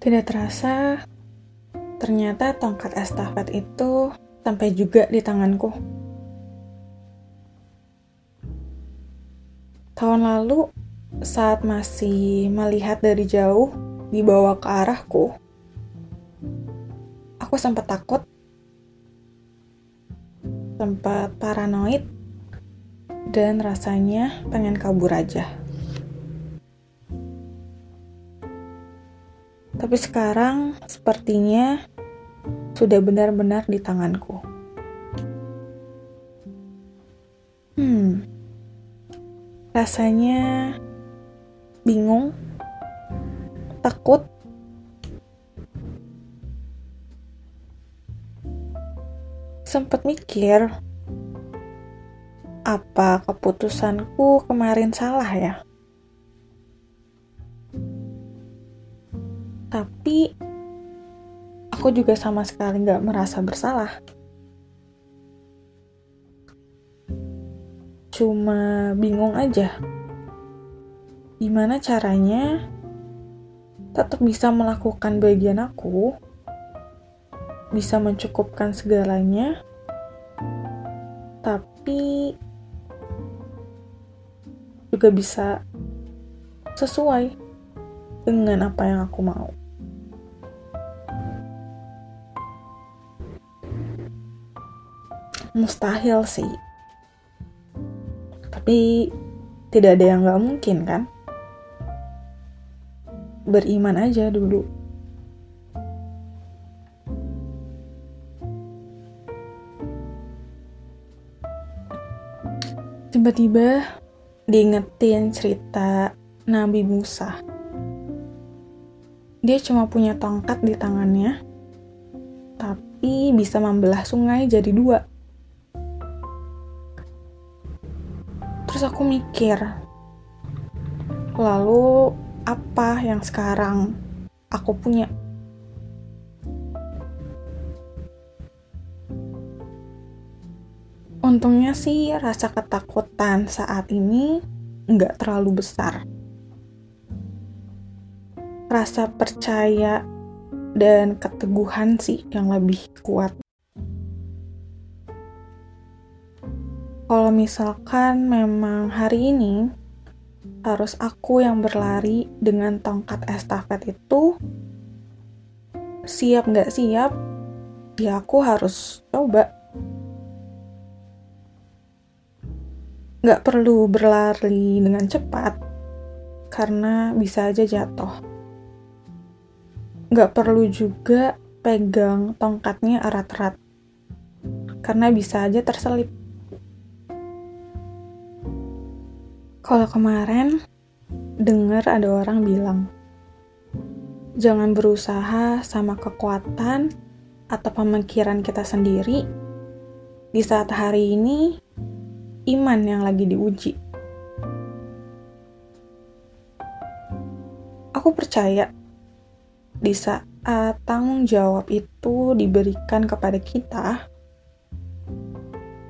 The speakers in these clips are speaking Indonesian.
Tidak terasa, ternyata tongkat estafet itu sampai juga di tanganku. Tahun lalu, saat masih melihat dari jauh dibawa ke arahku, aku sempat takut, sempat paranoid, dan rasanya pengen kabur aja. Tapi sekarang sepertinya sudah benar-benar di tanganku. Hmm, rasanya bingung, takut, sempat mikir apa keputusanku kemarin salah ya? Aku juga sama sekali nggak merasa bersalah. Cuma bingung aja. Gimana caranya tetap bisa melakukan bagian aku, bisa mencukupkan segalanya, tapi juga bisa sesuai dengan apa yang aku mau. Mustahil sih. Tapi tidak ada yang gak mungkin kan? Beriman aja dulu. Tiba-tiba diingetin cerita Nabi Musa. Dia cuma punya tongkat di tangannya, tapi bisa membelah sungai jadi dua. Terus aku mikir, lalu apa yang sekarang aku punya? Untungnya sih rasa ketakutan saat ini nggak terlalu besar. Rasa percaya dan keteguhan sih yang lebih kuat. Kalau misalkan memang hari ini harus aku yang berlari dengan tongkat estafet itu, siap nggak siap, ya aku harus coba. Nggak perlu berlari dengan cepat, karena bisa aja jatuh. Nggak perlu juga pegang tongkatnya erat-erat, karena bisa aja terselip. Kalau kemarin dengar ada orang bilang, jangan berusaha sama kekuatan atau pemikiran kita sendiri di saat hari ini iman yang lagi diuji. Aku percaya di saat tanggung jawab itu diberikan kepada kita,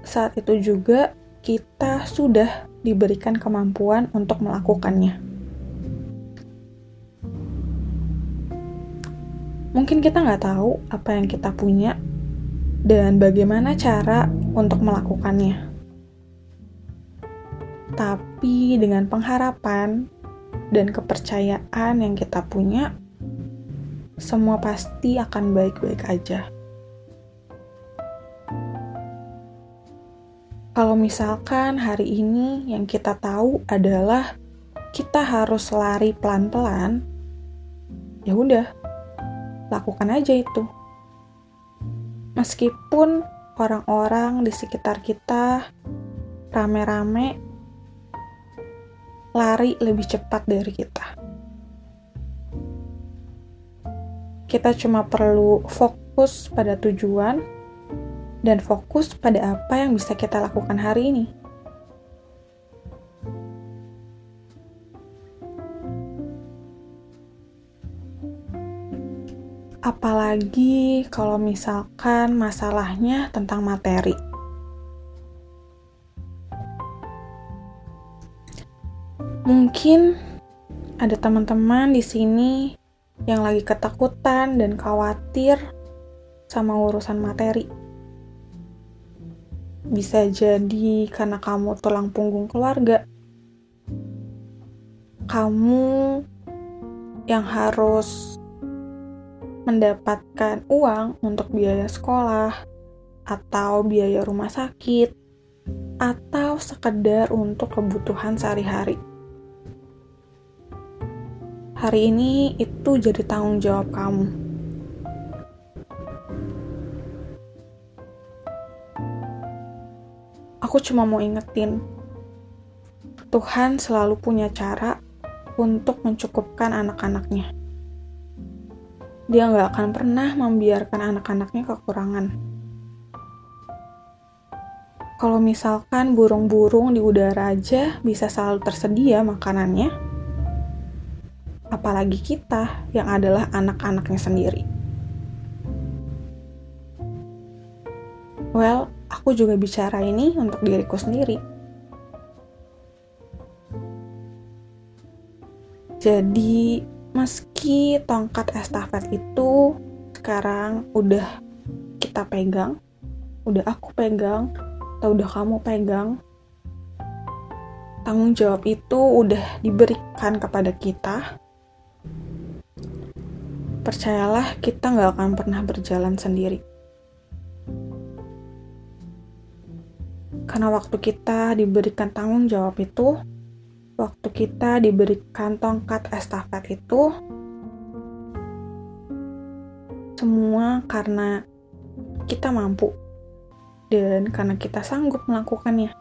saat itu juga kita sudah diberikan kemampuan untuk melakukannya. Mungkin kita nggak tahu apa yang kita punya dan bagaimana cara untuk melakukannya. Tapi dengan pengharapan dan kepercayaan yang kita punya, semua pasti akan baik-baik aja. Kalau misalkan hari ini yang kita tahu adalah kita harus lari pelan-pelan, ya udah, lakukan aja itu. Meskipun orang-orang di sekitar kita rame-rame lari lebih cepat dari kita. Kita cuma perlu fokus pada tujuan dan fokus pada apa yang bisa kita lakukan hari ini. Apalagi kalau misalkan masalahnya tentang materi. Mungkin ada teman-teman di sini yang lagi ketakutan dan khawatir sama urusan materi. Bisa jadi karena kamu tulang punggung keluarga. Kamu yang harus mendapatkan uang untuk biaya sekolah atau biaya rumah sakit atau sekedar untuk kebutuhan sehari-hari. Hari ini itu jadi tanggung jawab kamu. Aku cuma mau ingetin, Tuhan selalu punya cara untuk mencukupkan anak-anaknya. Dia nggak akan pernah membiarkan anak-anaknya kekurangan. Kalau misalkan burung-burung di udara aja bisa selalu tersedia makanannya, apalagi kita yang adalah anak-anaknya sendiri. Aku juga bicara ini untuk diriku sendiri Jadi, meski tongkat estafet itu sekarang udah kita pegang, udah aku pegang, atau udah kamu pegang, tanggung jawab itu udah diberikan kepada kita. Percayalah, kita nggak akan pernah berjalan sendiri. Karena waktu kita diberikan tanggung jawab itu, waktu kita diberikan tongkat estafet itu semua karena kita mampu dan karena kita sanggup melakukannya.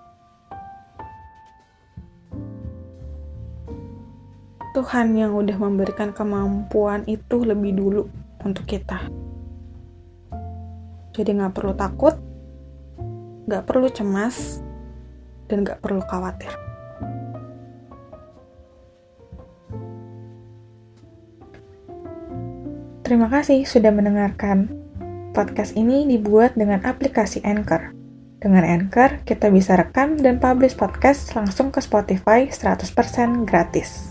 Tuhan yang udah memberikan kemampuan itu lebih dulu untuk kita. Jadi nggak perlu takut, nggak perlu cemas, dan nggak perlu khawatir. Terima kasih sudah mendengarkan. Podcast ini dibuat dengan aplikasi Anchor. Dengan Anchor, kita bisa rekam dan publish podcast langsung ke Spotify 100% gratis.